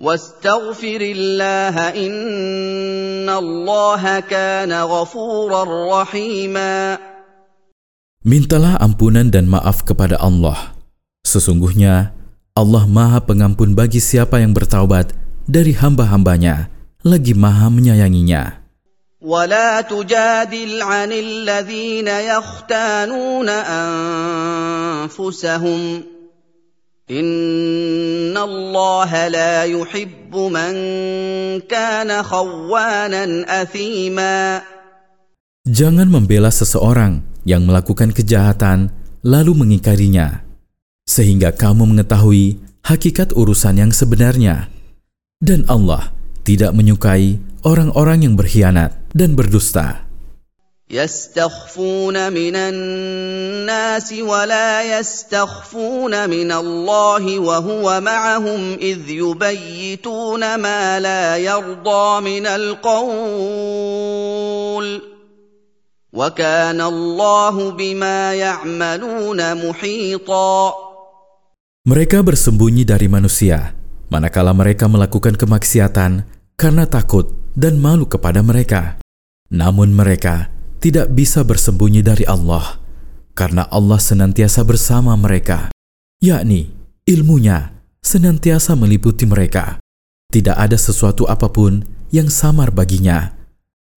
واستغفر الله إن الله كان غفورا رحيما Mintalah ampunan dan maaf kepada Allah. Sesungguhnya Allah Maha Pengampun bagi siapa yang bertaubat dari hamba-hambanya, lagi Maha menyayanginya. ولا تجادل عن الذين يختانون أنفسهم إن الله لا يحب من كان خوانا أثيما Jangan membela seseorang yang melakukan kejahatan lalu mengingkarinya, sehingga kamu mengetahui hakikat urusan yang sebenarnya. Dan Allah tidak menyukai orang-orang yang berkhianat dan berdusta. يستخفون من الناس ولا يستخفون من الله وهو معهم إذ يبيتون ما لا يرضى من القول وكان الله بما يعملون محيطا Mereka bersembunyi dari manusia, manakala mereka melakukan kemaksiatan karena takut dan malu kepada mereka. Namun mereka tidak bisa bersembunyi dari Allah, karena Allah senantiasa bersama mereka, yakni ilmunya senantiasa meliputi mereka. Tidak ada sesuatu apa pun yang samar baginya.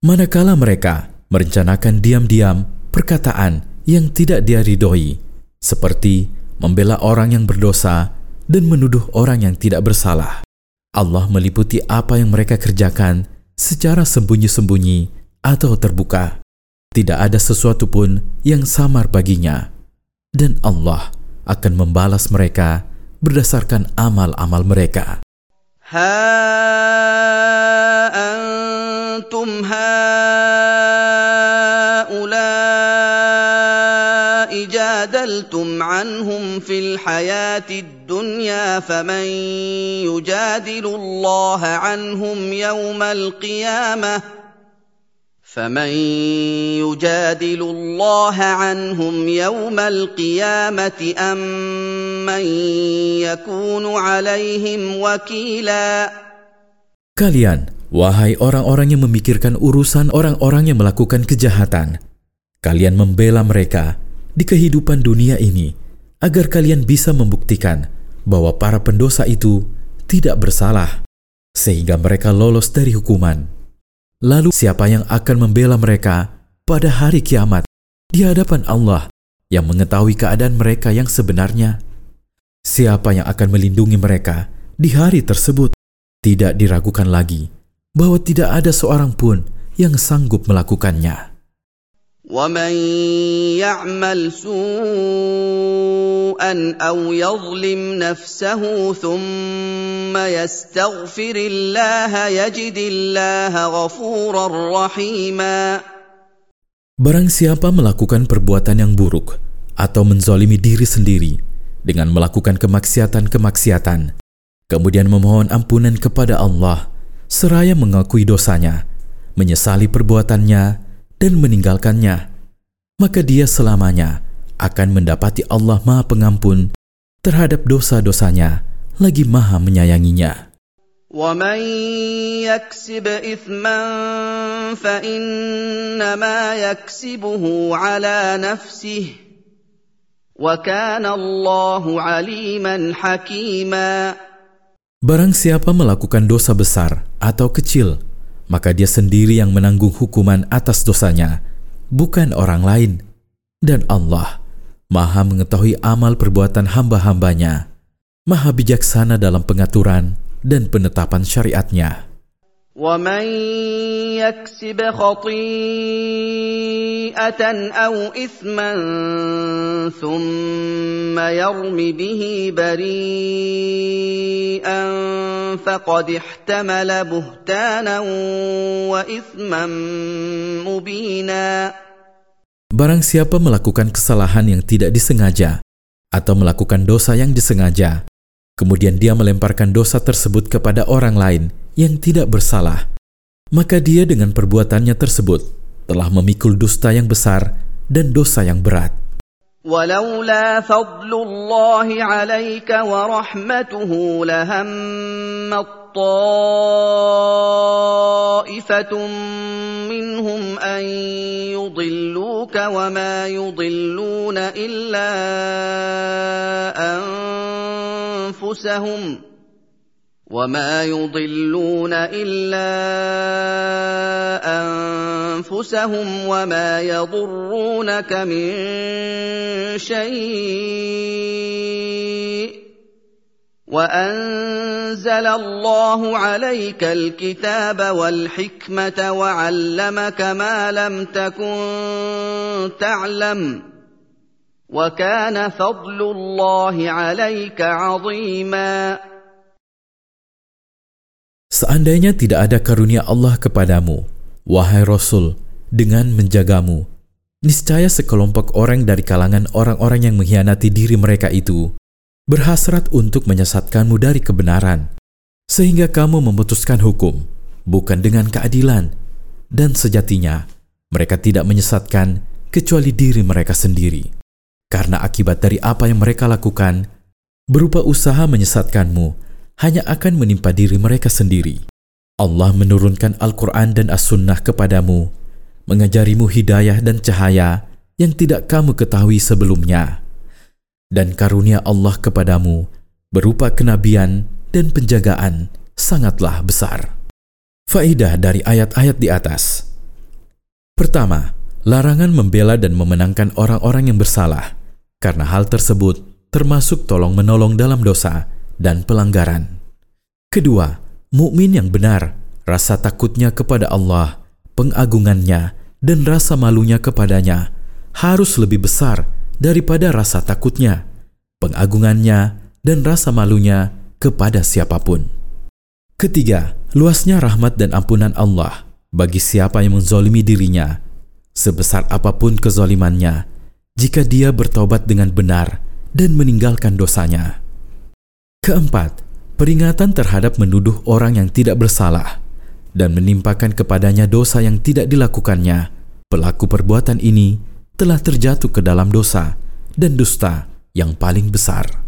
Manakala mereka merencanakan diam-diam perkataan yang tidak dia ridhoi, seperti membela orang yang berdosa dan menuduh orang yang tidak bersalah. Allah meliputi apa yang mereka kerjakan secara sembunyi-sembunyi atau terbuka. Tidak ada sesuatu pun yang samar baginya, dan Allah akan membalas mereka berdasarkan amal-amal mereka. ها أنتم هؤلاء جادلتم عنهم في الحياة الدنيا فمن يجادل الله عنهم يوم القيامة فمن يجادل الله عنهم يوم القيامة أم من يكون عليهم وكيلا Kalian, wahai orang-orang yang memikirkan urusan orang-orang yang melakukan kejahatan, kalian membela mereka di kehidupan dunia ini agar kalian bisa membuktikan bahwa para pendosa itu tidak bersalah, sehingga mereka lolos dari hukuman. Lalu siapa yang akan membela mereka pada hari kiamat di hadapan Allah yang mengetahui keadaan mereka yang sebenarnya? Siapa yang akan melindungi mereka di hari tersebut? Tidak diragukan lagi bahwa tidak ada seorang pun yang sanggup melakukannya. ومن يعمل سوءا او يظلم نفسه ثم يستغفر الله يجد الله غفورا رحيما Barang siapa melakukan perbuatan yang buruk atau menzolimi diri sendiri dengan melakukan kemaksiatan-kemaksiatan, kemudian memohon ampunan kepada Allah, seraya mengakui dosanya, menyesali perbuatannya, dan meninggalkannya, maka dia selamanya akan mendapati Allah Maha Pengampun terhadap dosa-dosanya, lagi Maha menyayanginya. ومن يكسب اثما فانما يكسبه على نفسه وكان الله عليما حكيما Barang siapa melakukan dosa besar atau kecil, maka dia sendiri yang menanggung hukuman atas dosanya, bukan orang lain. Dan Allah maha mengetahui amal perbuatan hamba-hambanya, maha bijaksana dalam pengaturan dan penetapan syariatnya. ومن يكسب خطيئه او اثما ثم يرم به بريئا فقد احتمل بهتانا واثما مبينا Barang siapa melakukan kesalahan yang tidak disengaja atau melakukan dosa yang disengaja, kemudian dia melemparkan dosa tersebut kepada orang lain yang tidak bersalah, maka dia dengan perbuatannya tersebut telah memikul dusta yang besar dan dosa yang berat. ولولا فضل الله عليك ورحمته لهم طائفة منهم أن يضلوك وما يضلون إلا أنفسهم وما يضلون إلا أنفسهم وما يضرونك من شيء وانزل الله عليك الكتاب والحكمه وعلمك ما لم تكن تعلم وكان فضل الله عليك عظيما Seandainya tidak ada karunia Allah kepadamu, wahai Rasul, dengan menjagamu, niscaya sekelompok orang dari kalangan orang-orang yang mengkhianati diri mereka itu berhasrat untuk menyesatkanmu dari kebenaran, sehingga kamu memutuskan hukum bukan dengan keadilan, dan sejatinya mereka tidak menyesatkan kecuali diri mereka sendiri. Karena akibat dari apa yang mereka lakukan, berupa usaha menyesatkanmu, hanya akan menimpa diri mereka sendiri. Allah menurunkan Al-Quran dan As-Sunnah kepadamu, mengajarimu hidayah dan cahaya yang tidak kamu ketahui sebelumnya dan karunia Allah kepadamu berupa kenabian dan penjagaan sangatlah besar. Faidah dari ayat-ayat di atas. Pertama, larangan membela dan memenangkan orang-orang yang bersalah, karena hal tersebut termasuk tolong-menolong dalam dosa dan pelanggaran. Kedua, mukmin yang benar, rasa takutnya kepada Allah, pengagungannya, dan rasa malunya kepadanya harus lebih besar daripada rasa takutnya, pengagungannya, dan rasa malunya kepada siapa pun. Ketiga, luasnya rahmat dan ampunan Allah bagi siapa yang menzolimi dirinya, sebesar apa pun kezolimannya, jika dia bertobat dengan benar dan meninggalkan dosanya. Keempat, peringatan terhadap menuduh orang yang tidak bersalah dan menimpakan kepadanya dosa yang tidak dilakukannya. Pelaku perbuatan ini telah terjatuh ke dalam dosa dan dusta yang paling besar.